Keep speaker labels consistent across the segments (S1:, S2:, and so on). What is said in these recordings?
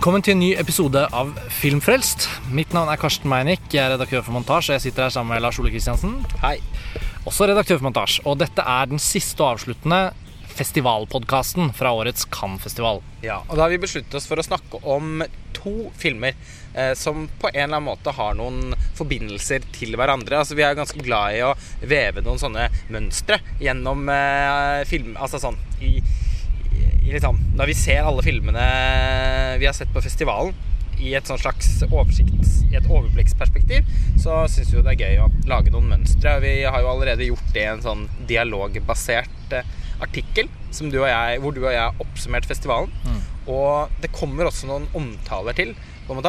S1: Velkommen til en ny episode av Filmfrelst. Mitt navn er Karsten Meinick. Jeg er redaktør for Montasj, og jeg sitter her sammen med Lars Ole Kristiansen.
S2: Hei.
S1: Også redaktør for Montasj. Og dette er den siste og avsluttende festivalpodkasten fra årets Cannes-festival.
S2: Ja, og da har vi besluttet oss for å snakke om to filmer eh, som på en eller annen måte har noen forbindelser til hverandre. Altså Vi er ganske glad i å veve noen sånne mønstre gjennom eh, film... Altså sånn i, liksom, Når vi ser alle filmene vi har sett på festivalen i et sånn slags oversikts, i et overblikksperspektiv, så syns vi det er gøy å lage noen mønstre. Vi har jo allerede gjort det i en sånn dialogbasert eh, artikkel du jeg, hvor du og jeg har oppsummert festivalen. Mm. Og det kommer også noen omtaler til.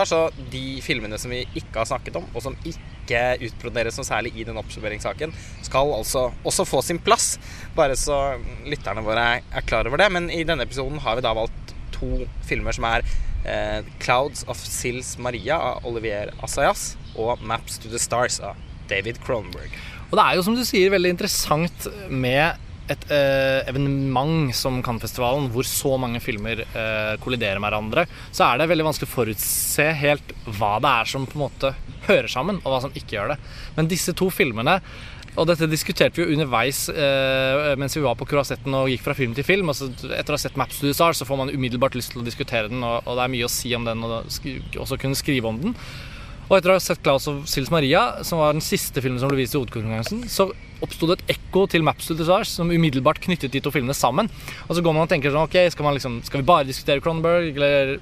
S2: Så de filmene som vi ikke har snakket om, og som ikke utbroderes noe særlig i den oppsummeringssaken, skal altså også få sin plass. Bare så lytterne våre er klar over det. Men i denne episoden har vi da valgt to filmer som er eh, 'Clouds of Sils Maria' av Olivier Assayas og 'Maps to the Stars' av David Cronenberg.
S1: Og det er jo som du sier veldig interessant med et eh, evenement som Cannes-festivalen, hvor så mange filmer eh, kolliderer med hverandre, så er det veldig vanskelig å forutse helt hva det er som på en måte hører sammen, og hva som ikke gjør det. Men disse to filmene og dette diskuterte vi jo underveis eh, mens vi var på Croisetten og gikk fra film til film. Altså, etter å ha sett Maps to the Stars så får man umiddelbart lyst til å diskutere den, og, og det er mye å si om den, og også kunne skrive om den. Og etter å ha sett Claus og Sils Maria, som var den siste filmen som ble vist i hovedkonkurransen, så oppsto det et ekko til Maps to the som umiddelbart knyttet de to filmene sammen. Og så går man og tenker sånn Ok, skal, liksom, skal vi bare diskutere Cronenberg, eller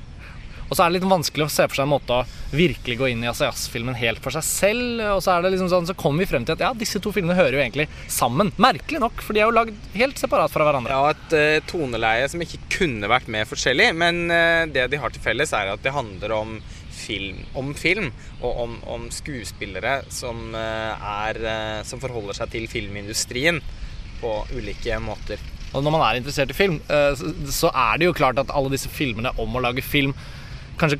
S1: og så er det litt vanskelig å se for seg en måte å virkelig gå inn i Asias-filmen helt for seg selv. Og så er det liksom sånn, så kommer vi frem til at ja, disse to filmene hører jo egentlig sammen. Merkelig nok, for de er jo lagd helt separat fra hverandre.
S2: Ja, et uh, toneleie som ikke kunne vært mer forskjellig. Men uh, det de har til felles, er at det handler om film, om film og om, om skuespillere som, uh, er, som forholder seg til filmindustrien på ulike måter.
S1: Og når man er interessert i film, så er det jo klart at alle disse filmene om å lage film kanskje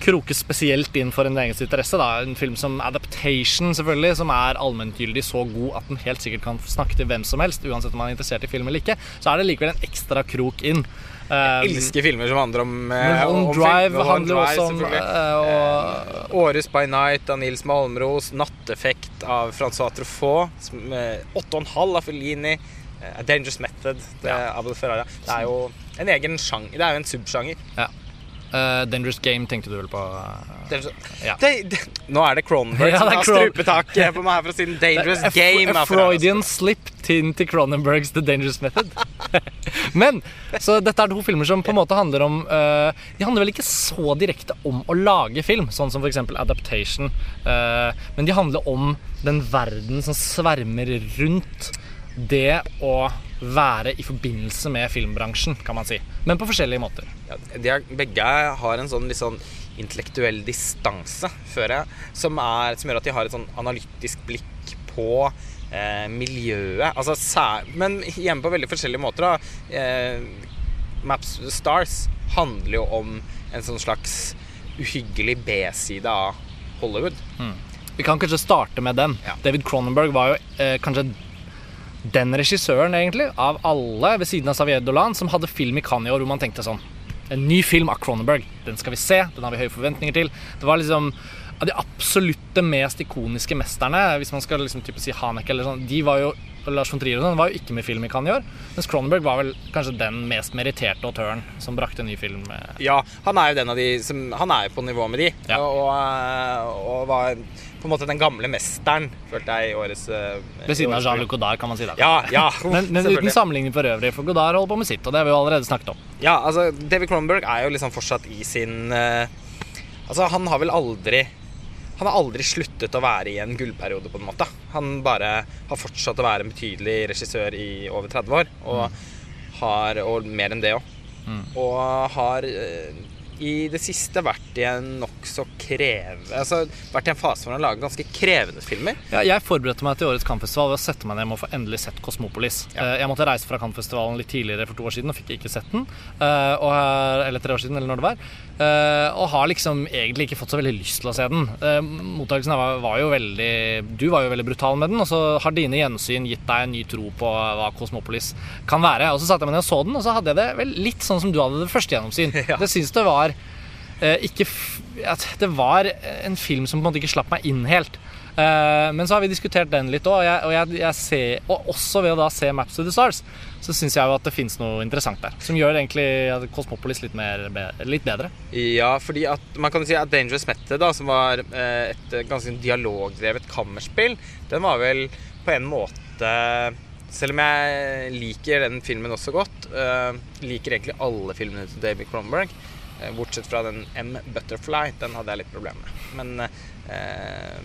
S1: krokes spesielt inn for en egens interesse. Da. En film som Adaptation, selvfølgelig, som er allmenngyldig så god at den helt sikkert kan snakke til hvem som helst, uansett om man er interessert i film eller ikke, så er det likevel en ekstra krok inn.
S2: Jeg um, elsker filmer som handler om, uh,
S1: om Drive film, handler også om uh,
S2: og, Århus by Night av Nils Malmros, Natteffekt av Francois Truffaut, Åtte og en halv av Fellini, A Dangerous Method det, ja. det er jo en egen sjanger. Det er jo en subsjanger.
S1: Ja. Uh, Dangerous Game tenkte du vel på? Uh,
S2: ja. de, de, nå er det Cronenberg ja, som har strupetak på meg her for å si Dangerous a, Game.
S1: A Freudian slip inn til Cronenbergs The Dangerous Method. men så dette er to filmer som på en måte handler om uh, De handler vel ikke så direkte om å lage film, sånn som f.eks. Adaptation. men de handler om den verden som svermer rundt det å være i forbindelse med filmbransjen, kan man si. Men på forskjellige måter.
S2: Ja, er, begge har en sånn, litt sånn intellektuell distanse, føler jeg, som, er, som, gjør at de har et sånn analytisk blikk på eh, miljøet. Altså, sær, men hjemme på veldig forskjellige måter. Da. Eh, Maps Stars handler jo om en sånn slags uhyggelig B-side av Hollywood. Mm.
S1: Vi kan kanskje starte med den. Ja. David Cronenberg var jo eh, kanskje den regissøren, egentlig, av alle ved siden av Xavier Dolan, som hadde film i Cannes i år hvor man tenkte sånn En ny film av Cronenberg. Den skal vi se. Den har vi høye forventninger til. Det var liksom av de absolutte mest ikoniske mesterne, hvis man skal liksom si Hanek eller sånn, de var jo Lars von Trier sånn, var jo ikke med film i Cannes i år. Mens Cronenberg var vel kanskje den mest meritterte autøren som brakte ny film.
S2: Ja, han er jo den av de som Han er jo på nivå med de. Ja. Og, og, og, var på en måte den gamle mesteren, følte jeg, i årets uh,
S1: Ved siden av Jean-Luc Godard, kan man si. det
S2: Ja, ja,
S1: men, men uten sammenligning for øvrig, for Godard holder på med sitt, og det har vi jo allerede snakket om.
S2: Ja, altså, David Cronenberg er jo liksom fortsatt i sin uh, Altså, han har vel aldri han har aldri sluttet å være i en gullperiode, på en måte. Han bare har fortsatt å være en betydelig regissør i over 30 år, og, mm. har, og mer enn det òg. Mm. Og har uh, i det siste vært i en nokså krevende Altså vært i en fase hvor han lager ganske krevende filmer.
S1: Ja, jeg forberedte meg til årets Cannes-festival ved å sette meg ned med å få endelig sett Kosmopolis. Ja. Eh, jeg måtte reise fra Cannes-festivalen litt tidligere for to år siden og fikk ikke sett den. Eh, og, eller tre år siden, eller når det var. Eh, og har liksom egentlig ikke fått så veldig lyst til å se den. Mottakelsen var, var jo veldig Du var jo veldig brutal med den, og så har dine gjensyn gitt deg en ny tro på hva Kosmopolis kan være. Og så satte jeg meg ned og så den, og så hadde jeg det vel litt sånn som du hadde det første gjennomsyn. Ja. Det syns det var eh, ikke At det var en film som på en måte ikke slapp meg inn helt. Uh, men så har vi diskutert den litt òg, og, jeg, og, jeg, jeg og også ved å da se Maps to the Stars, så syns jeg jo at det fins noe interessant der. Som gjør egentlig Cosmopolis litt, mer, litt bedre.
S2: Ja, fordi at man kan si at Dangerous Method, da, som var eh, et ganske dialogdrevet kammerspill, den var vel på en måte selv om jeg liker den filmen også godt, uh, liker egentlig alle filmene til David Cronenberg, uh, bortsett fra den M. Butterfly. Den hadde jeg litt problemer med. Men eh,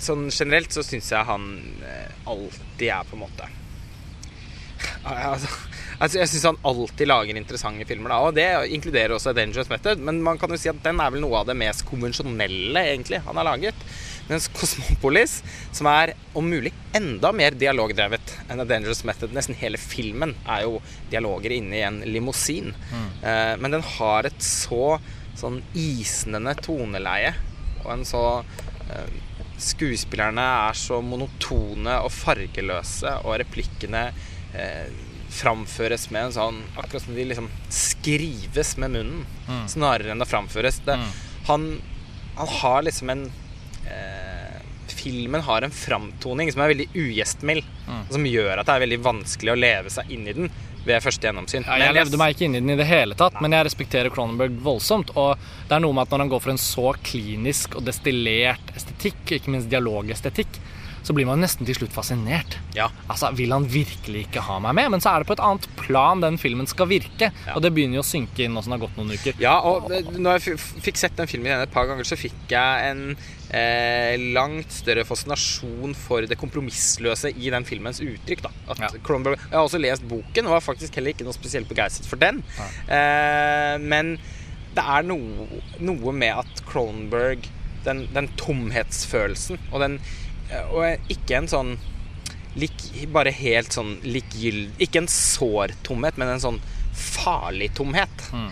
S2: sånn generelt så syns jeg han alltid er på en måte altså, altså, Jeg syns han alltid lager interessante filmer, da, og det inkluderer også Dangerous Method. Men man kan jo si at den er vel noe av det mest konvensjonelle egentlig han har laget. Mens Cosmopolis, som er om mulig enda mer dialogdrevet enn A Dangerous Method Nesten hele filmen er jo dialoger inne i en limousin. Mm. Eh, men den har et så sånn isnende toneleie og en så eh, Skuespillerne er så monotone og fargeløse, og replikkene eh, framføres med en sånn Akkurat som de liksom skrives med munnen, mm. snarere enn å framføres. Det, mm. han, han har liksom en filmen har en framtoning som er veldig ugjestmild. Mm. Som gjør at det er veldig vanskelig å leve seg inn i den ved første gjennomsyn.
S1: Ja, jeg levde meg ikke inn i den i det hele tatt, men jeg respekterer Cronenberg voldsomt. Og det er noe med at når han går for en så klinisk og destillert estetikk, ikke minst dialogestetikk, så blir man nesten til slutt fascinert.
S2: Ja.
S1: Altså, Vil han virkelig ikke ha meg med? Men så er det på et annet plan den filmen skal virke. Ja. Og det begynner jo å synke inn nå som det har gått noen uker.
S2: Ja, og når jeg fikk sett den filmen igjen et par ganger, så fikk jeg en eh, langt større fascinasjon for det kompromissløse i den filmens uttrykk. Da. Ja. Cronenberg, jeg har også lest boken og var faktisk heller ikke noe spesielt begeistret for den. Eh, men det er noe, noe, med at Cronenberg den, den tomhetsfølelsen og den og ikke en sånn lik, Bare helt sånn likegyldig Ikke en sår tomhet, men en sånn farlig tomhet. Mm.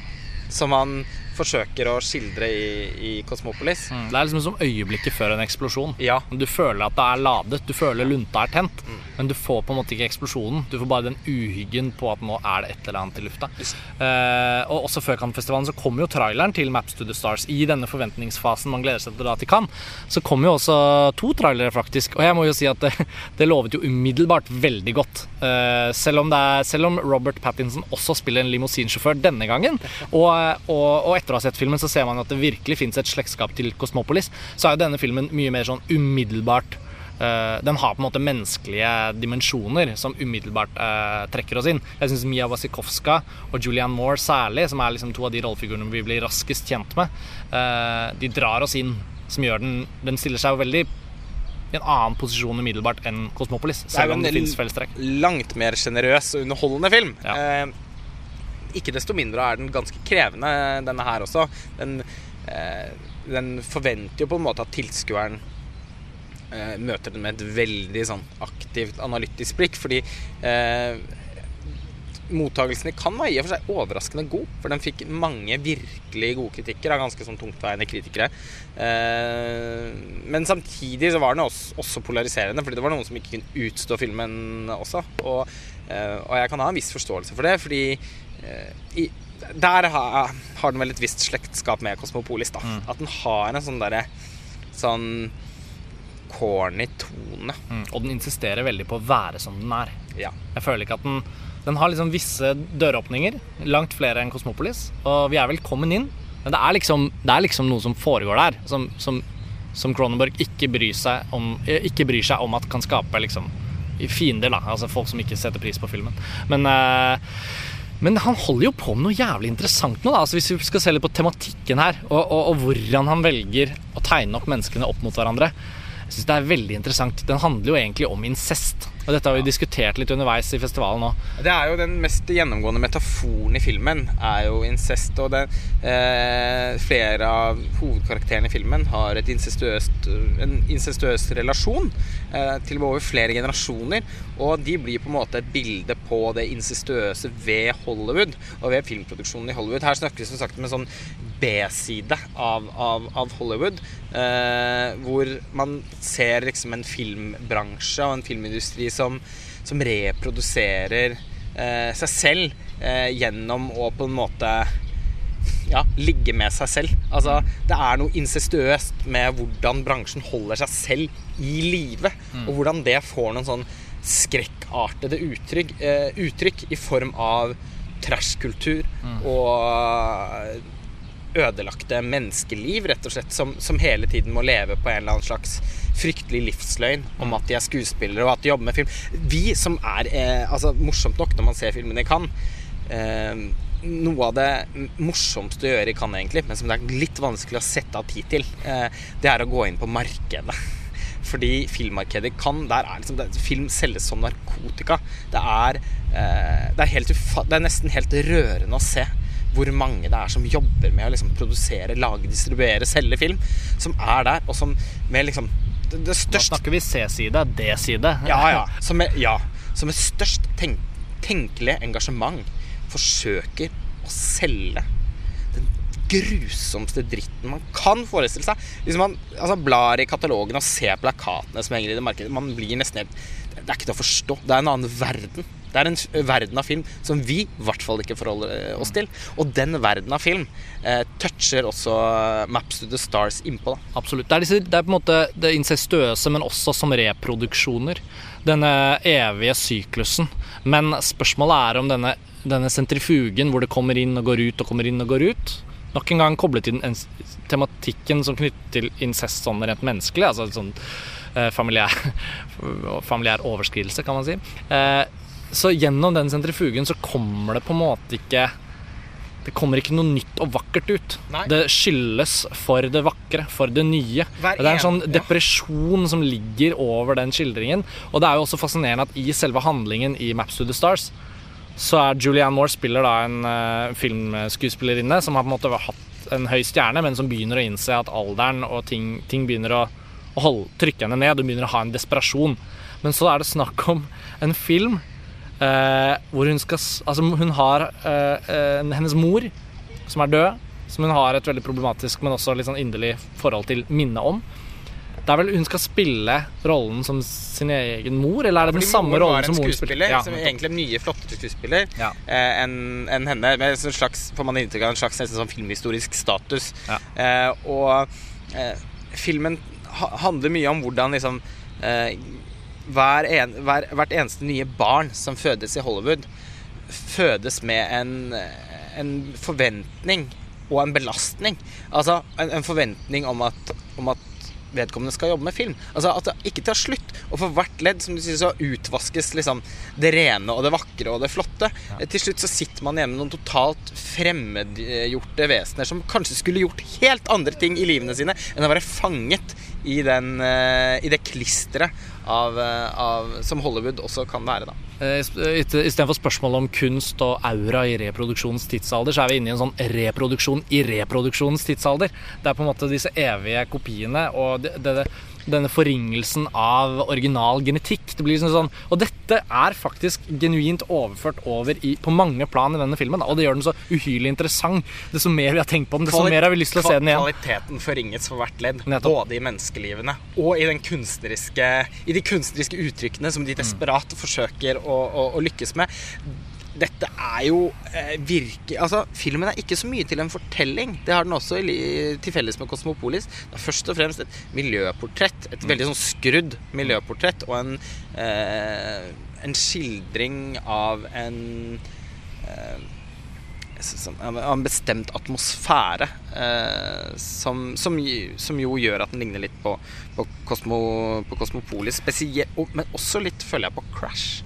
S2: Som han forsøker å skildre i, i Cosmopolis.
S1: Mm. Det er liksom som øyeblikket før en eksplosjon.
S2: Ja.
S1: Du føler at det er ladet, du føler lunta er tent, mm. men du får på en måte ikke eksplosjonen. Du får bare den uhyggen på at nå er det et eller annet i lufta. Eh, og også før Cannes-festivalen så kommer jo traileren til Maps to the Stars. I denne forventningsfasen man gleder seg til å dra til Cannes, så kommer jo også to trailere, faktisk. Og jeg må jo si at det, det lovet jo umiddelbart veldig godt. Eh, selv, om er, selv, om Robert Pattinson også spiller en limousinsjåfør denne gangen, og, og, og etter å ha sett filmen, så ser man at det virkelig fins et slektskap til Cosmopolis. Så er jo denne filmen mye mer sånn umiddelbart Uh, den har på en måte menneskelige dimensjoner som umiddelbart uh, trekker oss inn. Jeg syns Mia Wasikowska og Julianne Moore særlig, som er liksom to av de rollefigurene vi blir raskest kjent med, uh, de drar oss inn. Som gjør den Den stiller seg jo veldig i en annen posisjon umiddelbart enn Kosmopolis. Selv om det, det finnes fellestrekk.
S2: Langt mer sjenerøs og underholdende film. Ja. Ikke desto mindre er den ganske krevende, denne her også. Den, eh, den forventer jo på en måte at tilskueren eh, møter den med et veldig sånn aktivt, analytisk blikk. Fordi eh, mottagelsen i Cannes var i og for seg overraskende god. For den fikk mange virkelig gode kritikker av ganske sånn tungtveiende kritikere. Men samtidig så var den også, polariserende, fordi det var noen som ikke kunne utstå filmen også. Og, og jeg kan ha en viss forståelse for det, fordi Eh, i, der har, har, den vel et visst slektskap med Kosmopolis. da mm. At den har en sånn derre sånn corny tone.
S1: Mm. Og den insisterer veldig på å være som den er.
S2: Ja.
S1: Jeg føler ikke at den Den har liksom visse døråpninger, langt flere enn Kosmopolis, og vi er velkommen inn. Men det er liksom, det er liksom noe som foregår der, som, som, som Cronenberg ikke bryr, seg om, ikke bryr seg om at kan skape liksom fiender, da. Altså folk som ikke setter pris på filmen. Men uh, men han holder jo på med noe jævlig interessant nå. Da. Altså hvis vi skal se litt på tematikken her, og, og, og hvordan han velger å tegne opp menneskene opp mot hverandre. Jeg synes det er veldig interessant. Den handler jo egentlig om incest. Og dette har vi diskutert litt underveis i festivalen òg.
S2: Det er jo den mest gjennomgående metaforen i filmen, er jo incest. Og det, eh, flere av hovedkarakterene i filmen har en incestuøs relasjon eh, til over flere generasjoner. Og de blir på en måte et bilde på det incestuøse ved Hollywood og ved filmproduksjonen i Hollywood. Her snakkes det sagt om en sånn B-side av, av, av, Hollywood, eh, hvor man ser liksom en filmbransje og en filmindustri som, som reproduserer eh, seg selv eh, gjennom å på en måte ja, ligge med seg selv. Altså, det er noe incestuøst med hvordan bransjen holder seg selv i live. Og hvordan det får noen sånn skrekkartede uttrykk, eh, uttrykk i form av trashkultur og ødelagte menneskeliv, rett og slett, som, som hele tiden må leve på en eller annen slags fryktelig livsløgn om at de er skuespillere og at de jobber med film. Vi som er eh, altså, morsomt nok når man ser filmene i Cannes eh, noe av det morsomste å gjøre i Cannes, egentlig, men som det er litt vanskelig å sette av tid til, eh, det er å gå inn på markedet. Fordi filmmarkedet kan Der er liksom det, Film selges som narkotika. Det er, eh, det, er helt det er nesten helt rørende å se hvor mange det er som jobber med å liksom produsere, lage, distribuere, selge film. Som er der, og som med liksom det, det
S1: Da
S2: største
S1: snakker vi C-side, D-side.
S2: ja, ja. Som med, ja, som med størst tenk, tenkelig engasjement forsøker å selge den grusomste dritten man kan forestille seg. Hvis man altså, blar i katalogen og ser plakatene som henger i det markedet, man blir nesten helt Det er ikke til å forstå. Det er en annen verden. Det er en verden av film som vi i hvert fall ikke forholder eh, oss til. Og den verden av film eh, toucher også Maps to the Stars innpå.
S1: Absolutt. Det er, disse, det er på en måte det incestuøse, men også som reproduksjoner. Denne evige syklusen. Men spørsmålet er om denne, denne sentrifugen hvor det kommer inn og går ut og kommer inn og går ut, nok en gang koblet til den tematikken som knytter til incest sånn rent menneskelig. Altså sånn eh, familiær, familiær overskridelse, kan man si. Eh, så gjennom den sentrifugen så kommer det på en måte ikke det kommer ikke noe nytt og vakkert ut.
S2: Nei.
S1: Det skyldes for det vakre, for det nye.
S2: Hver
S1: det er en sånn
S2: ja.
S1: depresjon som ligger over den skildringen. Og det er jo også fascinerende at i selve handlingen i Maps to the Stars så er Julianne Moore spiller da en uh, filmskuespillerinne som har på en måte hatt en høy stjerne, men som begynner å innse at alderen og ting, ting begynner å, å holde, trykke henne ned. Hun begynner å ha en desperasjon. Men så er det snakk om en film hvor hun skal Altså, hun har eh, eh, hennes mor, som er død, som hun har et veldig problematisk, men også litt sånn inderlig forhold til minne om. Det er vel hun skal spille rollen som sin egen mor, eller er det den
S2: Fordi
S1: samme rollen som
S2: mor
S1: spiller? Ja,
S2: som egentlig er en mye flottere skuespiller
S1: Ja.
S2: eh, enn en henne. Med en slags, får man inntrykk av en slags nesten sånn filmhistorisk status.
S1: Ja.
S2: Eh, og eh, filmen handler mye om hvordan liksom eh, hver en, hver, hvert eneste nye barn som fødes i Hollywood, fødes med en, en forventning og en belastning. Altså en, en forventning om at, om at vedkommende skal jobbe med film. Altså at det ikke tar slutt. Og for hvert ledd som du sier, så utvaskes liksom det rene og det vakre og det flotte. Til slutt så sitter man igjen med noen totalt fremmedgjorte vesener som kanskje skulle gjort helt andre ting i livene sine enn å være fanget i, den, eh, i det klisteret av, eh, av, som Hollywood også kan være, da.
S1: Eh, Istedenfor spørsmål om kunst og aura i reproduksjonens tidsalder, så er vi inne i en sånn reproduksjon i reproduksjonens tidsalder. Det er på en måte disse evige kopiene og det, det, denne forringelsen av original genetikk. Det blir liksom sånn, og dette er faktisk genuint overført over i, på mange plan i denne filmen. da, Og det gjør den så uhyrlig interessant. Desto mer vi har tenkt på den, desto
S2: som
S1: mer har vi lyst til å se den igjen.
S2: Kvaliteten forringes for hvert ledd.
S1: Nettopp.
S2: Både i menneskelivene og i, den kunstneriske, i de kunstneriske uttrykkene som de
S1: Mm.
S2: desperat forsøker å, å, å lykkes med. Dette er jo eh, virke... Altså, filmen er ikke så mye til en fortelling. Det har den også i, til felles med Kosmopolis. Det er først og fremst et miljøportrett. Et veldig sånn skrudd miljøportrett og en, eh, en skildring av en eh, en bestemt atmosfære eh, som, som, som jo gjør at den ligner litt på, på, Cosmo, på Cosmopolis spesielt, og- men også litt, føler jeg, på Crash.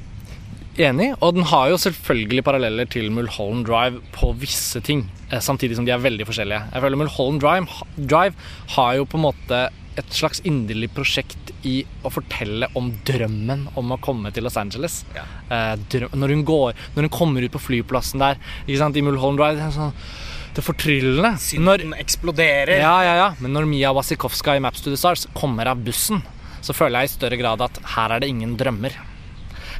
S1: Enig, og den har jo selvfølgelig paralleller til Mulholland Drive på visse ting, eh, samtidig som de er veldig forskjellige. Jeg føler Mulholland Drive, Drive har jo på en måte et slags inderlig prosjekt i å fortelle om drømmen om å komme til Los Angeles.
S2: Ja.
S1: Eh, når, hun går, når hun kommer ut på flyplassen der ikke sant, i Mulholland Drive, sånn det fortryllende.
S2: Synden eksploderer.
S1: ja, ja, ja. Men når Mia Wasikowska i Maps to the Stars kommer av bussen, så føler jeg i større grad at her er det ingen drømmer.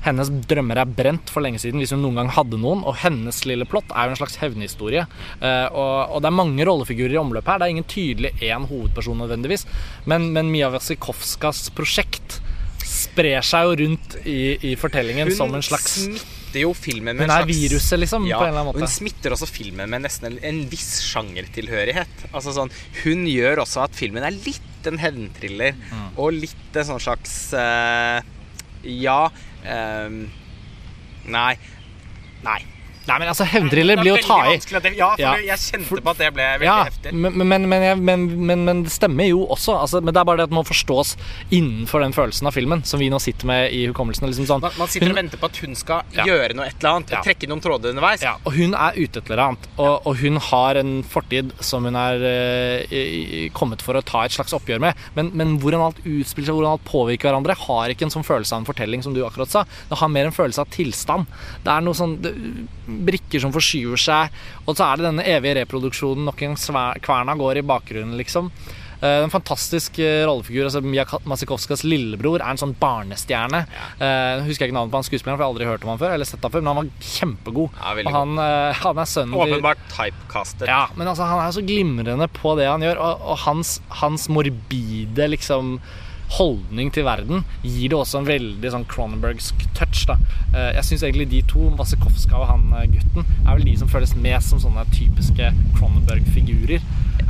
S1: Hennes drømmer er brent for lenge siden, hvis hun noen gang hadde noen. Og hennes lille plott er jo en slags hevnhistorie. Eh, og, det er mange rollefigurer i omløp her. Det er ingen tydelig én hovedperson nødvendigvis. Men, men Mia Wasikowskas prosjekt sprer seg jo rundt i, i fortellingen som en slags
S2: smitter jo filmen med
S1: Hun er viruset, liksom,
S2: ja,
S1: på en eller annen måte.
S2: Hun smitter også filmen med nesten en, en viss sjangertilhørighet. Altså sånn, hun gjør også at filmen er litt en hevntriller,
S1: Mm.
S2: og litt en sånn slags uh, Ja ehm, Nei. Nei.
S1: Nei, men altså, hevndriller blir jo å ta i.
S2: Ja, for
S1: Ja,
S2: jeg kjente på at det ble veldig
S1: Ja,
S2: heftig.
S1: men, men, men, men, det stemmer jo også. Altså, men det er bare det at det må forstås innenfor den følelsen av filmen som vi nå sitter med i hukommelsen. Liksom sånn.
S2: Man, man sitter
S1: Hun-
S2: og venter på at hun skal
S1: Ja.
S2: gjøre noe et eller annet. Trekke noen tråder underveis.
S1: Ja, og hun er ute etter noe annet. Og, og hun har en fortid som hun er eh, kommet for å ta et slags oppgjør med. Men, men hvordan alt utspiller seg, hvordan alt påvirker hverandre, har ikke en sånn følelse av en fortelling, som du akkurat sa. Det har mer en følelse av tilstand. Det er noe sånn det, Brikker som forskyver seg, og så er det denne evige reproduksjonen. Nok en kverna går i bakgrunnen, liksom. Eh, En fantastisk eh, rollefigur. altså Mia Masikovskas lillebror er en sånn barnestjerne. Eh, husker jeg ikke navnet på han skuespilleren, for jeg har aldri hørt om han før. Eller sett han før, Men han var kjempegod.
S2: Ja,
S1: og han, han er sønnen
S2: Åpenbart typecastet.
S1: ja, men altså, han er så glimrende på det han gjør, og, og hans, hans morbide liksom holdning til verden gir det også en veldig sånn Cronenbergsk touch. da. Eh, Jeg syns egentlig de to, Wasikowska og han eh, gutten, er vel de som føles mest som sånne typiske Cronenberg-figurer.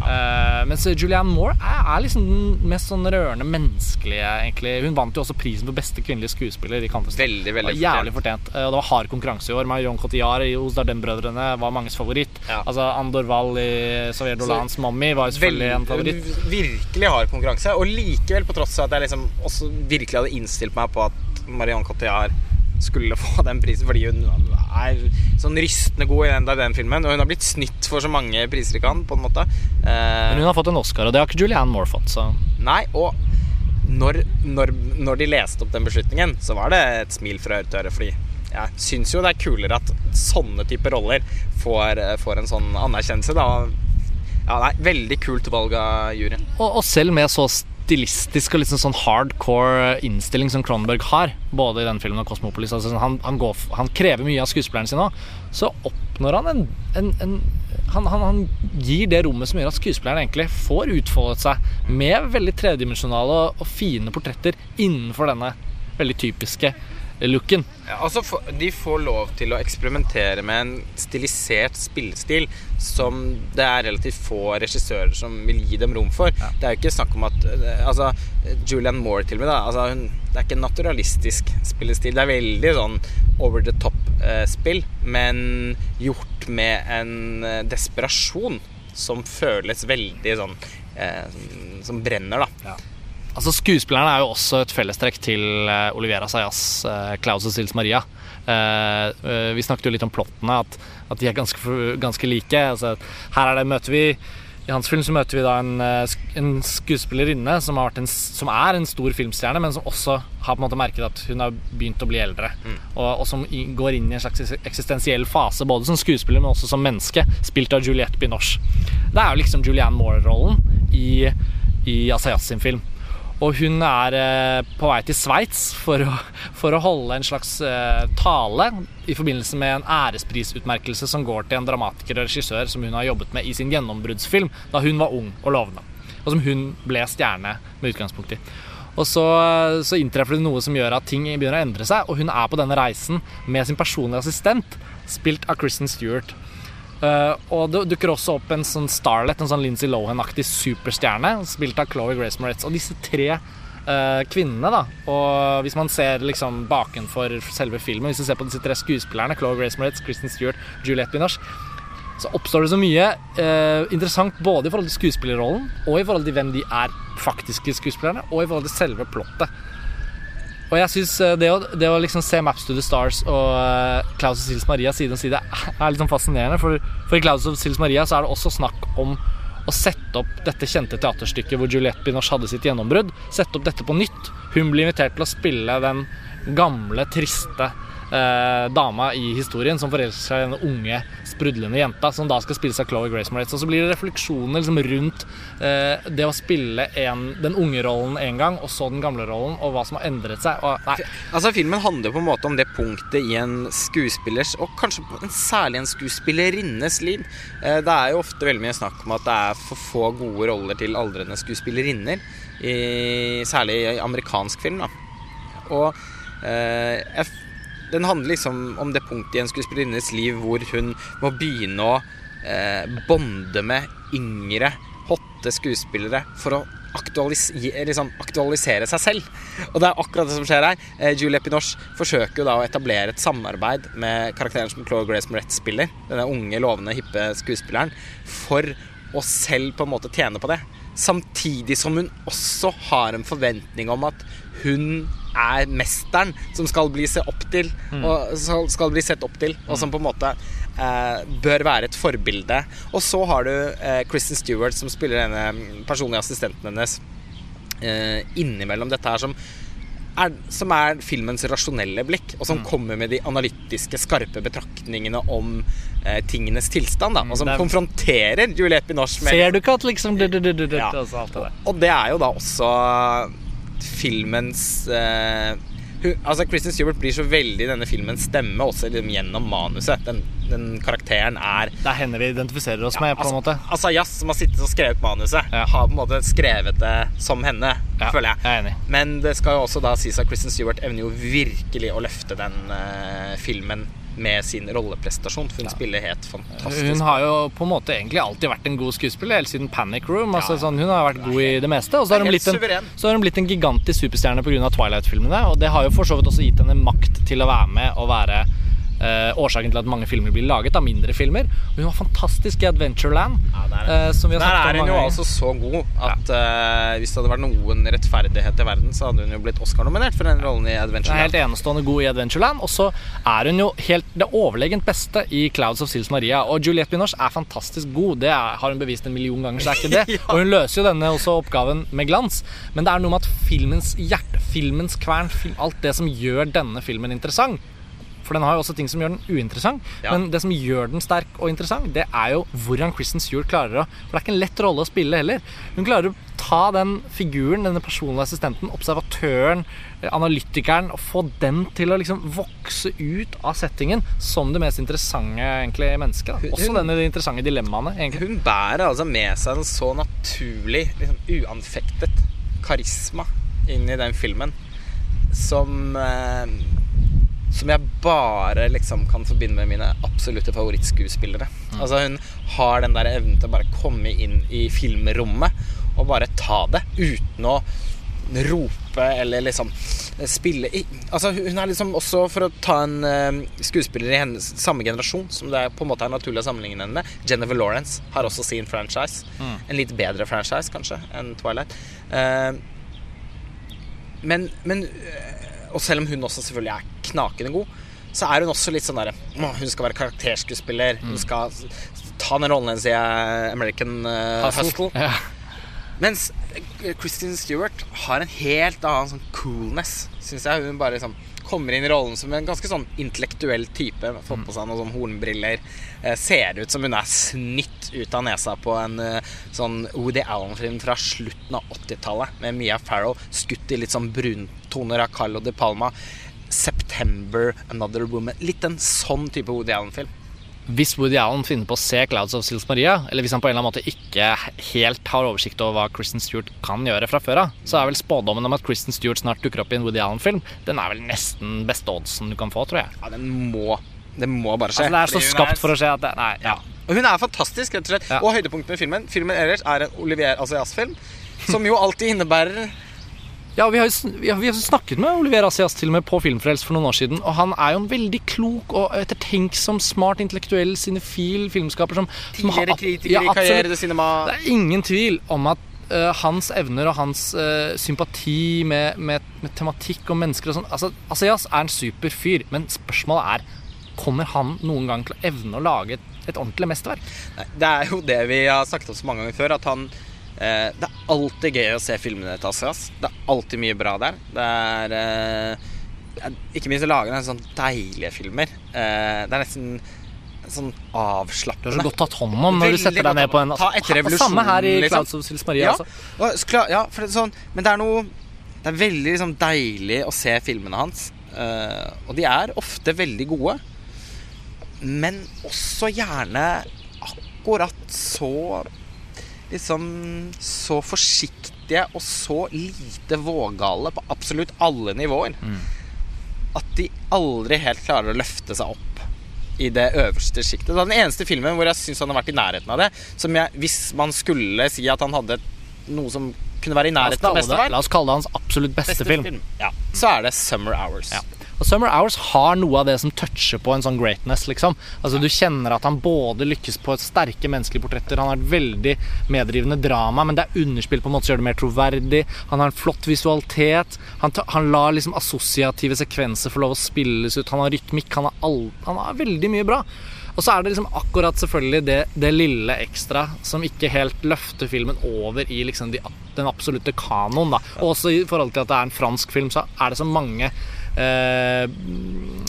S1: Eh, mens Julianne Moore er, er liksom den mest sånn rørende menneskelige, egentlig. Hun vant jo også prisen for beste kvinnelige skuespiller i Cannes-festivalen.
S2: Veldig, veldig
S1: var Jævlig fortjent. Uh, det var hard konkurranse i år. Marion Cotillard i hos Dardenne-brødrene var manges favoritt.
S2: Ja.
S1: Altså Andor Wall i Xavier Dolans Mommy var jo selvfølgelig en favoritt.
S2: Virkelig hard konkurranse. Og likevel, på tross av at jeg liksom også virkelig hadde innstilt meg på at Marion Cotillard skulle få den prisen fordi hun er sånn rystende god i den, den filmen. Og hun har blitt snytt for så mange priser i Cannes, på en måte. Eh,
S1: Men hun har fått en Oscar, og det har ikke Julianne Moore fått. Så.
S2: Nei, og når, når, når de leste opp den beslutningen, så var det et smil fra øre til øre. Fordi jeg syns jo det er kulere at sånne typer roller får, får en sånn anerkjennelse. Da. Ja, nei, Veldig kult valg av juryen.
S1: Og, og selv med så stilistisk og liksom sånn hardcore innstilling som Cronberg har, både i den filmen og Cosmopolis. Altså han, han, går, han krever mye av skuespilleren sin òg, så oppnår han en, en, en han, han gir det rommet som gjør at skuespilleren egentlig får utfoldet seg med veldig tredimensjonale og, og fine portretter innenfor denne veldig typiske looken.
S2: Ja, altså De får lov til å eksperimentere med en stilisert spillestil som det er relativt få regissører som vil gi dem rom for. Det er jo ikke snakk om at eh, altså, Julianne Moore til og med, da. Altså, hun, det er ikke en naturalistisk spillestil. Det er veldig sånn over the top-spill, men gjort med en eh, desperasjon som føles veldig sånn eh, Som brenner, da.
S1: Altså Skuespillerne er jo også et fellestrekk til eh, Olivera Sayas, uh, Claus og Sils Maria. Eh, eh, vi snakket jo litt om plottene, at, at de er ganske, ganske like. Altså, her er det, møter vi I hans film så møter vi da en, eh, en skuespillerinne som, en, som er en stor filmstjerne, men som også har på en måte merket at hun har begynt å bli eldre. Og, og som går inn i en slags eksistensiell fase, både som skuespiller, men også som menneske, spilt av Juliette Binoche. Det er jo liksom Julianne Moore-rollen i, i Asayas sin film. Og hun er eh, på vei til Sveits for, for å holde en slags eh, tale i forbindelse med en æresprisutmerkelse som går til en dramatiker og regissør som hun har jobbet med i sin gjennombruddsfilm da hun var ung og lovende. Og som hun ble stjerne med utgangspunkt i. Og så, så inntreffer det noe som gjør at ting begynner å endre seg, og hun er på denne reisen med sin personlige assistent, spilt av Kristen Stewart. Eh, og det dukker også opp en sånn starlet, en sånn Lindsay Lohan-aktig superstjerne, spilt av Chloé Grace Moretz. Og disse tre uh, kvinnene, da, og hvis man ser liksom bakenfor selve filmen, hvis du ser på disse tre skuespillerne, Chloé Grace Moretz, Kristen Stewart, Juliette Binoche, så oppstår det så mye eh, interessant både i forhold til skuespillerrollen, og i forhold til hvem de er faktiske skuespillerne, og i forhold til selve plottet. Og jeg synes eh, det, det å liksom se Maps to the Stars og eh, Klaus og Sils Maria side om side er litt sånn fascinerende. For, for i Klaus og Sils Maria så er det også snakk om å sette opp dette kjente teaterstykket hvor Juliette Binoche hadde sitt gjennombrudd. Sette opp dette på nytt. Hun blir invitert til å spille den gamle, triste eh, dama i historien som forelsker seg i denne unge, sprudlende jenta, som da skal spilles av Chloé Grace Moretz. Og så blir det refleksjoner liksom rundt eh, det å spille en, den unge rollen en gang, og så den gamle rollen, og hva som har endret seg. Og,
S2: Altså Filmen handler på en måte om det punktet i en skuespillers, og kanskje særlig en skuespillerinnes liv. Eh, Det er jo ofte veldig mye snakk om at det er for få gode roller til aldrende skuespillerinner. I, særlig i amerikansk film. da Og eh, jeg, den handler liksom om det punktet i en skuespillerinnes liv hvor hun må begynne å eh, bonde med yngre, hotte skuespillere for å aktualisere, liksom, aktualisere seg selv. Og det er akkurat det som skjer her. Eh, Julie Pinoche forsøker jo da å etablere et samarbeid med karakteren som Chloé Grace Moretz spiller, denne unge, lovende, hippe skuespilleren, for å selv på en måte tjene på det. Samtidig som hun også har en forventning om at hun er mesteren som skal bli, se opp til, og skal, bli sett opp til, og som på en måte eh, bør være et forbilde. Og så har du eh, Kristen Stewart, som spiller denne personlige assistenten hennes, eh, innimellom dette her, som er, som er filmens rasjonelle blikk, og som kommer med de analytiske, skarpe betraktningene om eh, tingenes tilstand. Da, og som
S1: er-
S2: konfronterer Juliette Binoche med
S1: Ser du ikke at liksom du, du, du, du, du,
S2: Ja.
S1: og, det.
S2: Og det er jo da også filmens eh, hun, altså Kristen Stewart blir så veldig denne filmens stemme også liksom gjennom manuset. Den, den karakteren er
S1: Det er henne vi identifiserer oss med, på en måte.
S2: Altså Jazz, som har sittet og skrevet manuset,
S1: Ja.
S2: har på en måte skrevet det som henne,
S1: Ja,
S2: føler jeg.
S1: jeg er enig.
S2: Men det skal jo også da sies at Kristen Stewart evner jo virkelig å løfte den uh, filmen med sin rolleprestasjon. For hun spiller helt fantastisk.
S1: Hun har jo på en måte egentlig alltid vært en god skuespiller, helt siden Panic Room. Altså,
S2: Ja, ja.
S1: sånn, hun har vært god i det meste. Og så har, hun blitt en, hun blitt en gigantisk superstjerne pga. Twilight-filmene. Og det har jo for så vidt også gitt henne makt til å være med og være eh, årsaken til at mange filmer blir laget, av mindre filmer. Og hun var fantastisk i Adventureland,
S2: Ja, der,
S1: eh, som vi har
S2: der er hun jo altså så god at eh, hvis det hadde vært noen rettferdighet i verden, så hadde hun jo blitt Oscar-nominert for den rollen i
S1: er helt enestående god i Adventureland. Og så er hun jo helt det overlegent beste i Clouds of Sils Maria. Og Juliette Binoche er fantastisk god. Det er, har hun bevist en million ganger, så er ikke det.
S2: Ja.
S1: Og hun løser jo denne også oppgaven med glans. Men det er noe med at filmens hjerte, filmens kvern, film, alt det som gjør denne filmen interessant for den har jo også ting som gjør den uinteressant.
S2: Ja.
S1: Men det som gjør den sterk og interessant, det er jo hvordan Kristen Stewart klarer å For det er ikke en lett rolle å spille heller. Hun klarer å ta den figuren, denne personlige assistenten, observatøren, eh, analytikeren, og få den til å liksom vokse ut av settingen som det mest interessante egentlig mennesket. Da. Også denne de interessante dilemmaene, egentlig.
S2: Hun bærer altså med seg en så naturlig, liksom uanfektet karisma inn i den filmen som eh, Som jeg bare liksom kan forbinde med mine absolutte favorittskuespillere. Altså Hun har den der evnen til å bare komme inn i filmrommet og bare ta det uten å rope eller liksom spille i Altså Hun er liksom også, for å ta en eh, skuespiller i hennes samme generasjon, som det er på en måte er naturlig å sammenligne henne med, Jennifer Lawrence har også sin franchise. En litt bedre franchise, kanskje, enn Twilight. Eh, men, men øh, Og selv om hun også selvfølgelig er knakende god, så er hun også litt sånn derre Hun skal være karakterskuespiller. Hun skal ta den rollen hennes i eh, American uh, Hustle.
S1: Ja.
S2: Mens Christine Stewart har en helt annen sånn coolness, syns jeg. Hun bare liksom kommer inn i rollen som en ganske sånn intellektuell type. Fått på seg noen sånn hornbriller. Eh, ser ut som hun er snytt ut av nesa på en eh, sånn Woody Allen-film fra slutten av 80-tallet. Med Mia Farrow skutt i litt sånn bruntoner av Carlo De Palma. September, Another Woman. Litt en sånn type Woody Allen-film.
S1: Hvis Woody Allen finner på å se Clouds of Sils Maria, eller hvis han på en eller annen måte ikke helt har oversikt over hva Kristen Stewart kan gjøre fra før av, så er vel spådommen om at Kristen Stewart snart dukker opp i en Woody Allen-film, den er vel nesten beste oddsen du kan få, tror jeg.
S2: Ja, den må Det må bare skje.
S1: Altså, det er så skapt for å skje at det Nei, ja.
S2: Hun er fantastisk, rett og slett.
S1: Ja.
S2: Og høydepunktet med filmen Filmen ellers er en Olivier Asias-film. Som jo alltid innebærer
S1: Ja, vi har, jo snakket med Olivier Asias til og med på Filmfrelst for noen år siden, og han er jo en veldig klok og ettertenksom, smart, intellektuell cinefil filmskaper som, som har-
S2: tidligere kritiker
S1: Ja,
S2: i. Karriere de Cinema.
S1: Det er ingen tvil om at uh, hans evner og hans uh, sympati med, med, med tematikk og mennesker og sånn altså, Asias er en super fyr, men spørsmålet er Kommer han noen gang til å evne å lage et, et ordentlig mesterverk?
S2: Nei, Det er jo det vi har snakket om så mange ganger før, at han Det er alltid gøy å se filmene til Asias. Det er alltid mye bra der. Det er eh, Ikke minst å lage en sånn deilige filmer. Eh, det er nesten sånn
S1: Du er så godt tatt hånd om når du setter deg ned på en Ha- Samme her i
S2: liksom.
S1: Clouds of Sils Maria.
S2: Ja,
S1: Altså.
S2: ja for det sånn, men det er noe Det er veldig liksom, deilig å se filmene hans. Uh, og de er ofte veldig gode. Men også gjerne akkurat så Liksom så forsiktige og så lite vågale på absolutt alle nivåer. at de aldri helt klarer å løfte seg opp i det øverste sjiktet. Den eneste filmen hvor jeg syns han har vært i nærheten av det. Som jeg, hvis man skulle si at han hadde noe som kunne være i nærheten av
S1: det, la oss kalle det hans absolutt beste, film.
S2: Ja, så er det Summer Hours.
S1: Ja. Og Summer Hours har noe av det som toucher på en sånn greatness, liksom. Altså Du kjenner at han både lykkes på sterke menneskelige portretter, han har et veldig medrivende drama, men det er underspill på en måte som gjør det mer troverdig. Han har en flott visualitet. Han, han lar liksom assosiative sekvenser få lov å spilles ut. Han har rytmikk. Han har, all, han har veldig mye bra. Og så er det liksom akkurat selvfølgelig det, det lille ekstra som ikke helt løfter filmen over i liksom de, den absolutte kanoen. da Og også i forhold til at det er en fransk film, så er det så mange eh,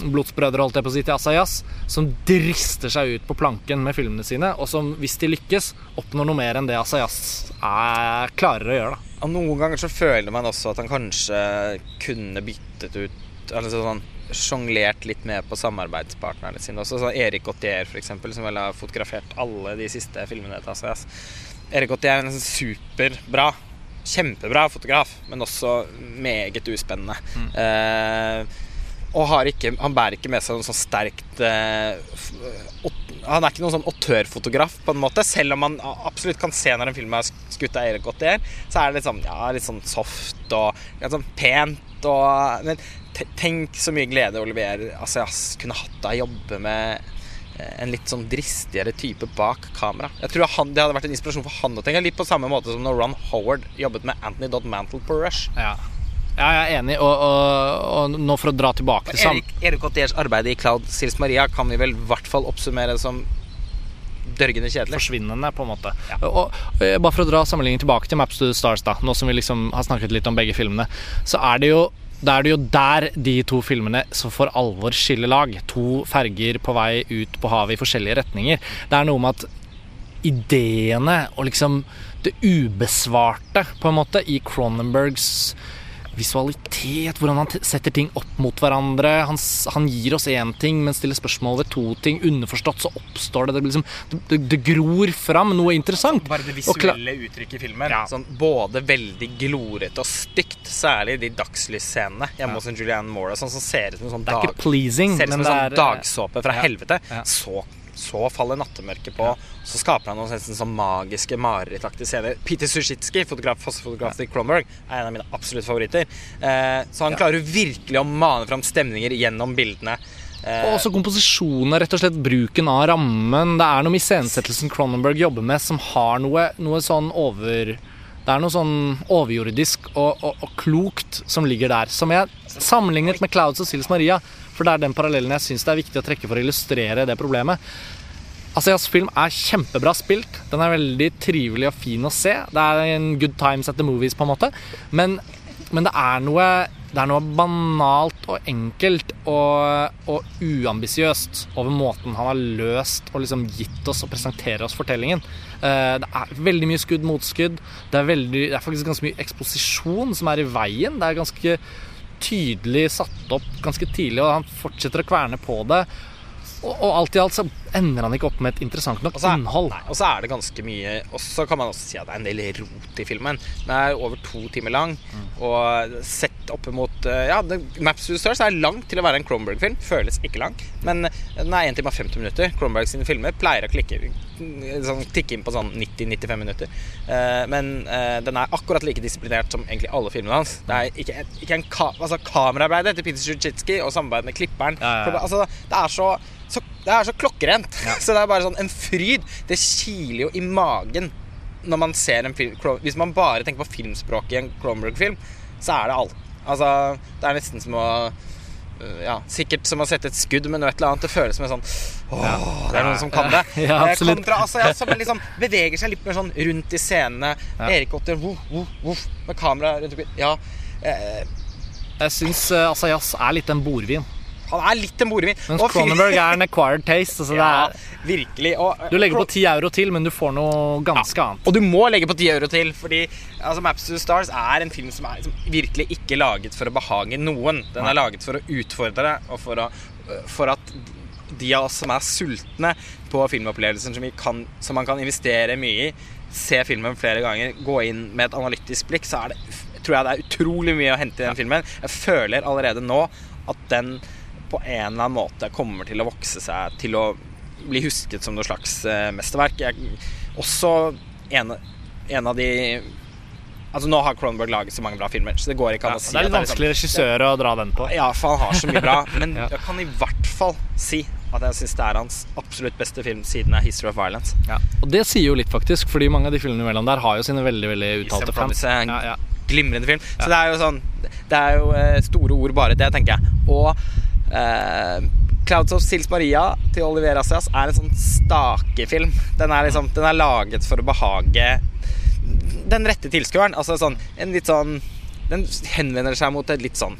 S1: blodsbrødre holdt jeg på å si til Asayas, som drister seg ut på planken med filmene sine, og som, hvis de lykkes, oppnår noe mer enn det Asayas er, klarer å gjøre. da
S2: Og noen ganger så føler man også at han kanskje kunne byttet ut Altså sånn sjonglert litt med på samarbeidspartnerne sine også. Så Erik Gautier, eksempel, som vel har fotografert alle de siste filmene til Asayas. Erik Gautier er en superbra, kjempebra fotograf, men også meget uspennende. Eh, og har ikke, han bærer ikke med seg noe sånn sterkt eh, Han er ikke noen sånn autørfotograf, på en måte. Selv om man absolutt kan se når en film er sk- skutt av Eirik Gautier, så er det litt sånn, ja, litt sånn soft og litt sånn pent. Og, men tenk så mye glede Olivier Assayas kunne hatt av å jobbe med eh, en litt sånn dristigere type bak kamera. Jeg tror han, Det hadde vært en inspirasjon for han å tenke litt på samme måte som når Ron Howard jobbet med Anthony Dodd Mantle på Rush.
S1: Ja. ja, jeg er enig, og, og, og nå for å dra tilbake til sam...
S2: Erik, Erik Gautiers arbeid i Cloud Sils Maria kan vi vel i hvert fall oppsummere som dørgende kjedelig.
S1: forsvinnende, på en måte.
S2: Ja.
S1: Og, og eh, bare for å dra sammenligningen tilbake til Maps to the Stars, da, nå som vi liksom har snakket litt om begge filmene, så er det jo da er det jo der de to filmene som for alvor skiller lag. To ferger på vei ut på havet i forskjellige retninger. Det er noe med at ideene og liksom det ubesvarte, på en måte, i Cronenbergs visualitet, hvordan han setter ting opp mot hverandre. Han, han gir oss én ting, men stiller spørsmål ved to ting. Underforstått så oppstår det Det, liksom, det, det, gror fram noe interessant.
S2: Bare det visuelle uttrykket i filmen.
S1: Ja.
S2: Sånn, både veldig glorete og stygt, særlig de dagslysscenene hjemme hos Julianne Moore. Sånn, som ser ut som en sånn dag,
S1: ikke pleasing,
S2: ser som en sånn
S1: eh,
S2: dagsåpe fra helvete. Så, så faller nattemørket på. Så skaper han noen nesten sånn magiske, marerittaktige scener. Peter Sushitsky, fotograf, fossefotograf til Cronenberg, er en av mine absolutt favoritter. Eh, så han
S1: Ja.
S2: klarer virkelig å mane fram stemninger gjennom bildene. Eh,
S1: Og også komposisjonen, rett og slett bruken av rammen. Det er noe med iscenesettelsen Cronenberg jobber med, som har noe, noe sånn over Det er noe sånn overjordisk og, og, og klokt som ligger der. Som jeg sammenlignet med Clouds og Sils Maria, for det er den parallellen jeg syns det er viktig å trekke for å illustrere det problemet. Asias film er kjempebra spilt. Den er veldig trivelig og fin å se. Det er en good times at the movies, på en måte. Men, men det, er noe, det er noe banalt og enkelt og, og uambisiøst over måten han har løst og liksom gitt oss og presentere oss fortellingen. Eh, Det er veldig mye skudd mot skudd. Det er, veldig, det er faktisk ganske mye eksposisjon som er i veien. Det er ganske tydelig satt opp ganske tidlig, og han fortsetter å kverne på det. Og, og alt i alt så ender han ikke opp med et interessant nok
S2: også er-
S1: innhold.
S2: Nei, og så er det ganske mye Og så kan man også si at det er en del rot i filmen. Den er over to timer lang. Og sett opp mot eh, Ja, The Maps to Stars er lang til å være en Cronberg-film. Føles ikke lang. Men den er 1 time og 50 minutter. Cronberg sine filmer pleier å klikke sånn, tikke inn på sånn 90-95 minutter. Uh, men uh, den er akkurat like disiplinert som egentlig alle filmene hans. Det er ikke, ikke en ka altså, Kameraarbeidet til Peter Sjujitskij og samarbeidet med klipperen
S1: Ja, ja, ja.
S2: Altså, det er så, så det er så klokkerent. Så det er bare sånn en fryd. Det kiler jo i magen når man ser en film Hvis man bare tenker på filmspråket i en Cronenberg-film, så er det alt. Altså, det er nesten som å øh, ja, Sikkert som å sette et skudd med noe et eller annet. Det føles som en sånn Åh, det er noen som kan det.
S1: Ja,
S2: Eh,
S1: absolutt.
S2: Kontra altså, ja, som liksom beveger seg litt mer sånn rundt i scenene.
S1: Ja.
S2: Erik Otter voff, voff, voff, med kamera rundt omkring. Ja. Eh,
S1: Jeg syns uh, Asayas er litt en bordvin.
S2: Han er litt en borevin.
S1: Mens Cronenberg er en acquired taste. Altså
S2: Ja,
S1: er,
S2: virkelig. Og,
S1: du legger på 10 euro til, men du får noe ganske annet.
S2: Og du må legge på 10 euro til, fordi altså, Maps to Stars er en film som er som virkelig ikke laget for å behage noen. Den er laget for å utfordre, og for, å, for at de av oss som er sultne på filmopplevelsen som, vi kan, som man kan investere mye i, se filmen flere ganger, gå inn med et analytisk blikk, så er det, tror jeg det er utrolig mye å hente i den filmen. Jeg føler allerede nå at den på en eller annen måte kommer til å vokse seg til å bli husket som noe slags eh, mesterverk. Jeg, også en, en av de Altså Nå har Cronenberg laget så mange bra filmer, så det går ikke an
S1: Ja,
S2: å si
S1: det er litt
S2: at liksom-
S1: vanskelig regissør å dra den på.
S2: ja, for han har så mye bra. Men
S1: Ja.
S2: jeg kan i hvert fall si at jeg syns det er hans absolutt beste film siden er 'History of Violence'.
S1: Ja. Og det sier jo litt, faktisk, fordi mange av de filmene imellom der har jo sine veldig veldig uttalte fans. Ja, ja.
S2: Glimrende film. Så det er jo sånn Det er jo eh, store ord bare det, tenker jeg. Og eh, 'Clouds of Sils Maria' til Oliver Asias er en sånn stakefilm. Den er liksom Den er laget for å behage den rette tilskueren. Altså sånn en litt sånn Den henvender seg mot et litt sånn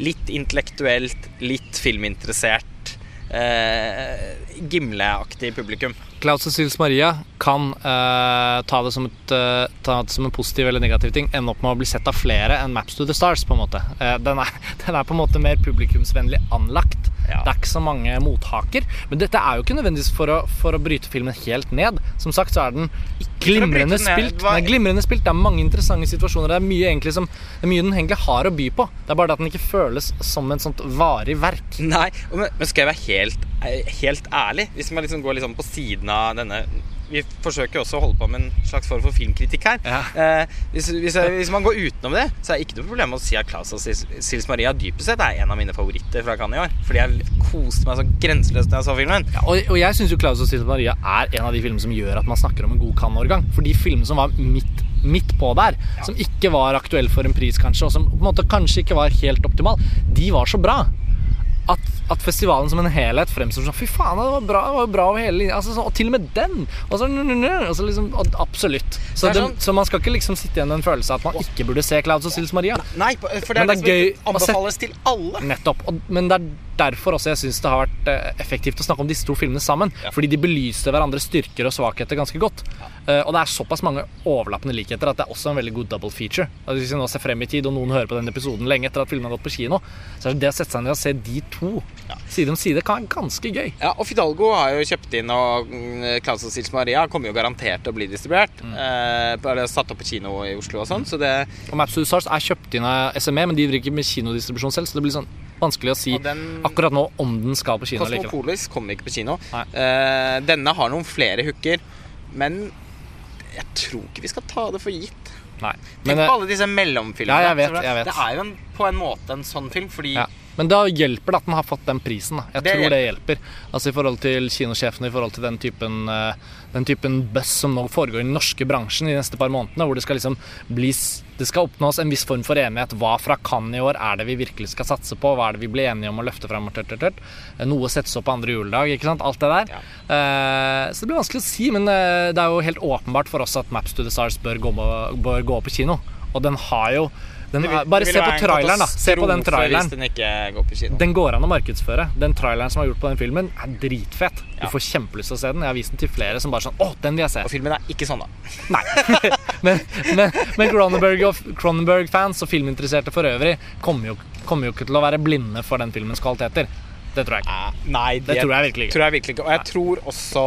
S2: litt intellektuelt, litt filminteressert, eh, Gimle-aktig publikum.
S1: Klaus og Sils Maria kan eh, ta, det et, eh, ta det som en positiv eller negativ ting, ende opp med å bli sett av flere enn Maps to the Stars. på en måte. Eh, den, er, den er på en måte mer publikumsvennlig anlagt.
S2: Ja.
S1: Det er ikke så mange mothaker. Men dette er jo ikke nødvendigvis for å, for å bryte filmen helt ned. Som sagt så er den glimrende spilt. Den er glimrende spilt. Det er mange interessante situasjoner. Det er mye, egentlig som, det er mye den egentlig har å by på. Det er bare det at den ikke føles som en sånt varig verk.
S2: Nei, men, skal jeg være helt, helt ærlig Hvis man liksom går liksom på siden av denne Vi forsøker også å holde på med en slags form for filmkritikk her.
S1: Ja.
S2: Eh, hvis, hvis, hvis man går utenom det, så er det ikke noe problem å si at Claus og Sils Maria dypest sett er en av mine favoritter fra Cannes i år. Fordi jeg koste meg så grenseløst da jeg så filmen.
S1: Ja, og, og jeg syns jo Klaus og Sils Maria er en av de filmene som gjør at man snakker om en god Cannes-årgang. For de filmene som var midt, midt på der, som ikke var aktuelle for en pris, kanskje, og som på en måte kanskje ikke var helt optimal, de var så bra. At, at festivalen som en helhet fremstår sånn Fy faen, det var bra, det var bra over hele linja. Altså, så, og til og med den! Og så, og så liksom, og, absolutt. Så,
S2: Det sånn-
S1: så man skal ikke liksom sitte igjen med en følelse av at man ikke burde se Clouds og Sils Maria.
S2: Nei, for det er det,
S1: er gøy å se-
S2: anbefales til alle.
S1: Nettopp. Men det er derfor også jeg syns det har vært eh, effektivt å snakke om disse to filmene sammen.
S2: Ja.
S1: Fordi de belyser hverandres styrker og svakheter ganske godt. Eh, og det er såpass mange overlappende likheter at det er også en veldig god double feature. At hvis vi nå ser frem i tid, og noen hører på den episoden lenge etter at filmen har gått på kino, så er det det å sette seg ned og se de to
S2: Ja.
S1: side om side kan være ganske gøy.
S2: Ja, og Fidalgo har jo kjøpt inn, og mm, Claus og Sils Maria kommer jo garantert til å bli distribuert.
S1: Mm.
S2: Eh, satt opp på kino i Oslo og sånn, så det
S1: Og Maps to Stars er kjøpt inn av SME, men de driver ikke med kinodistribusjon selv, så det blir sånn vanskelig å si
S2: den
S1: akkurat nå om den skal på kino eller ikke.
S2: Cosmopolis kommer ikke på kino. Eh, denne har noen flere hooker, men jeg tror ikke vi skal ta det for gitt.
S1: Nei.
S2: Tenk
S1: Men,
S2: på
S1: eh,
S2: alle disse mellomfilmene.
S1: Ja, jeg vet, jeg vet.
S2: Det er jo en, på en måte en sånn film, fordi
S1: Ja. Men da hjelper det at den har fått den prisen. Da. Jeg
S2: Det
S1: tror det hjelper. Altså I forhold til kinosjefene, i forhold til den typen, eh, den typen buzz som nå foregår i den norske bransjen de neste par månedene, hvor det skal liksom bli Det skal oppnås en viss form for enighet. Hva fra Cannes i år er det vi virkelig skal satse på? Hva er det vi blir enige om å løfte fram? Eh, Noe settes opp på andre juledag, ikke sant? Alt det der. Eh, så det blir vanskelig å si, men det er jo helt åpenbart for oss at Maps to the Stars bør gå, bør gå på kino. Og den har jo den
S2: vil-
S1: Bare se på traileren, da. Se på den traileren.
S2: Den går.
S1: Den går an å markedsføre. Den traileren som er gjort på den filmen, er dritfet. Du
S2: Ja.
S1: får kjempelyst til å se den. Jeg har vist den til flere som bare sånn Å, den vil jeg se.
S2: Og filmen er ikke sånn, da.
S1: Nei. men men, men Cronenberg og Cronenberg-fans og filminteresserte for øvrig kommer jo, kommer jo ikke til å være blinde for den filmens kvaliteter. Det tror jeg ikke.
S2: Eh, Nei,
S1: Det tror jeg virkelig ikke.
S2: Tror jeg virkelig ikke. Og jeg tror også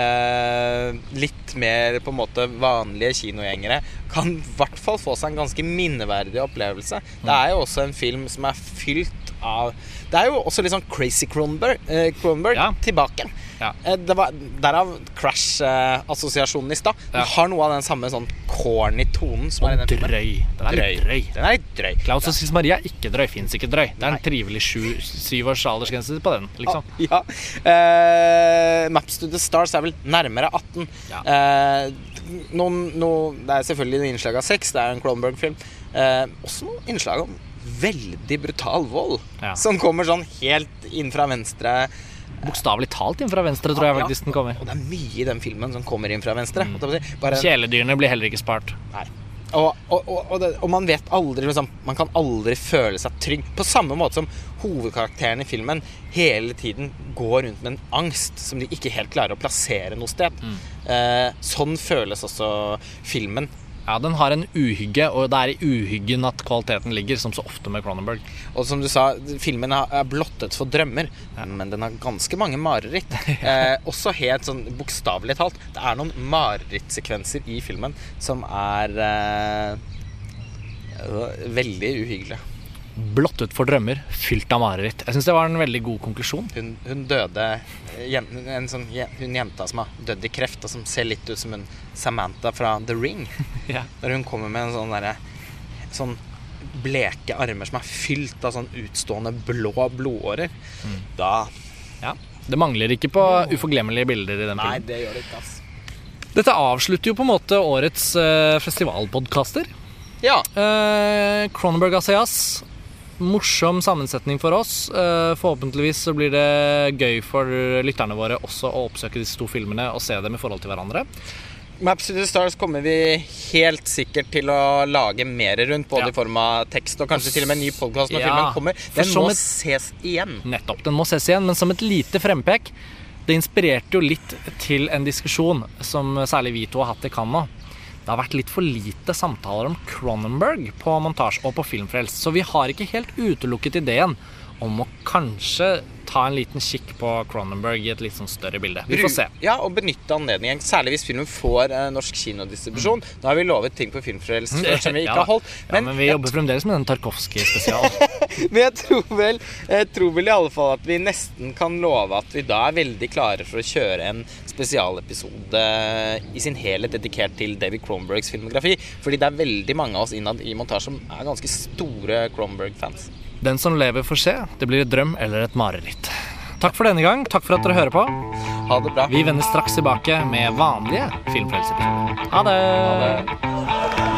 S2: eh, litt mer på en måte vanlige kinogjengere kan i hvert fall få seg en ganske minneverdig opplevelse. Det er jo også en film som er fylt av Det er jo også litt sånn crazy Cronberg, eh, Cronberg
S1: Ja.
S2: tilbake.
S1: Ja.
S2: Eh, det var, derav Crash-assosiasjonen i stad. Den
S1: Ja.
S2: har noe av den samme sånn corny tonen som er i den filmen.
S1: Drøy. Den er litt drøy.
S2: Den er litt drøy.
S1: Klaus og Sis Maria er ikke drøy. Fins ikke drøy. Det er en trivelig sju, syv års aldersgrense på den, liksom.
S2: Ja. Uh, Maps to the Stars er vel nærmere 18.
S1: Ja.
S2: Eh, noen, noe- det er selvfølgelig noen innslag av sex, det er en Cronenberg-film. Uh, også noen innslag om veldig brutal vold, som kommer sånn helt inn fra venstre.
S1: Bokstavelig talt inn fra venstre, tror jeg
S2: Ja.
S1: faktisk den kommer.
S2: Og det er mye i den filmen som kommer inn fra venstre.
S1: Mm.
S2: Bare,
S1: Kjæledyrene blir heller ikke spart.
S2: Nei. Og, og, og, det, og man vet aldri liksom, Man kan aldri føle seg trygg. På samme måte som hovedkarakteren i filmen hele tiden går rundt med en angst som de ikke helt klarer å plassere noe sted. Eh, sånn føles også filmen.
S1: Ja, den har en uhygge, og det er i uhyggen at kvaliteten ligger, som så ofte med Cronenberg.
S2: Og som du sa, filmen er blottet for drømmer, men den har ganske mange mareritt. Eh, også helt sånn bokstavelig talt. Det er noen marerittsekvenser i filmen som er eh, veldig uhyggelige.
S1: Blottet for drømmer, fylt av mareritt. Jeg syns det var en veldig god konklusjon.
S2: Hun, hun døde eh, en sånn, Hun jenta som har dødd i kreft, og som ser litt ut som en Samantha fra The Ring.
S1: Ja.
S2: Når hun kommer med en sånn derre Sånn bleke armer som er fylt av sånn utstående blå blodårer.
S1: Mm.
S2: Da
S1: Ja. Det mangler ikke på uforglemmelige bilder i den filmen.
S2: Nei, det gjør det ikke, ass.
S1: Dette avslutter jo på en måte årets uh, festivalpodkaster.
S2: Ja.
S1: Uh, Cronenberg Asias. Morsom sammensetning for oss. Eh, forhåpentligvis så blir det gøy for lytterne våre også å oppsøke disse to filmene og se dem i forhold til hverandre.
S2: Maps to the Stars kommer vi helt sikkert til å lage mer rundt, både
S1: Ja.
S2: i form av tekst og kanskje til og med en ny podkast når
S1: Ja,
S2: filmen kommer. Den må
S1: et-
S2: ses igjen.
S1: Nettopp. Den må ses igjen, men som et lite frempek. Det inspirerte jo litt til en diskusjon som særlig vi to har hatt i Cannes. Det har vært litt for lite samtaler om Cronenberg på montasje og på Filmfrelst, så vi har ikke helt utelukket ideen om å kanskje ta en liten kikk på Cronenberg i et litt sånn større bilde. Vi får se.
S2: Ja, og benytte anledningen, særlig hvis filmen får eh, norsk kinodistribusjon. Nå har vi lovet ting på Filmfrelst som vi ikke
S1: Ja
S2: har holdt.
S1: ja, men vi jobber fremdeles med den Tarkovskij-spesialen.
S2: Men jeg tror, vel, jeg tror vel i alle fall at vi nesten kan love at vi da er veldig klare for å kjøre en spesialepisode i sin helhet dedikert til David Cronbergs filmografi. Fordi det er veldig mange av oss innad i montasje som er ganske store Cronberg-fans.
S1: Den som lever, får se. Det blir et drøm eller et mareritt. Takk for denne gang. Takk for at dere hører på.
S2: Ha det bra.
S1: Vi vender straks tilbake med vanlige filmfrelsepisoder. Ha det!
S2: Ha det.